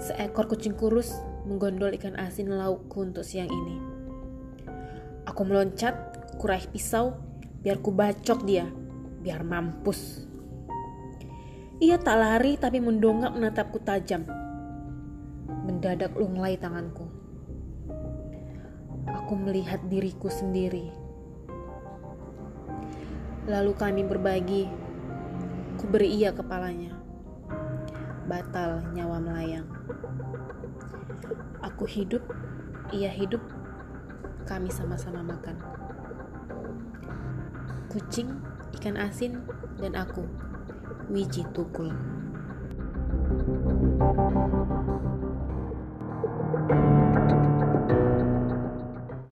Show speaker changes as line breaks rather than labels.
Seekor kucing kurus menggondol ikan asin laukku untuk siang ini. Aku meloncat, kuraih pisau, biar ku bacok dia, biar mampus. Ia tak lari tapi mendongak menatapku tajam. Mendadak lunglai tanganku. Aku melihat diriku sendiri. Lalu kami berbagi. Ku beri ia kepalanya. Batal nyawa melayang. Aku hidup, ia hidup, kami sama-sama makan. Kucing, ikan asin, dan aku, Wiji Tukul. thank you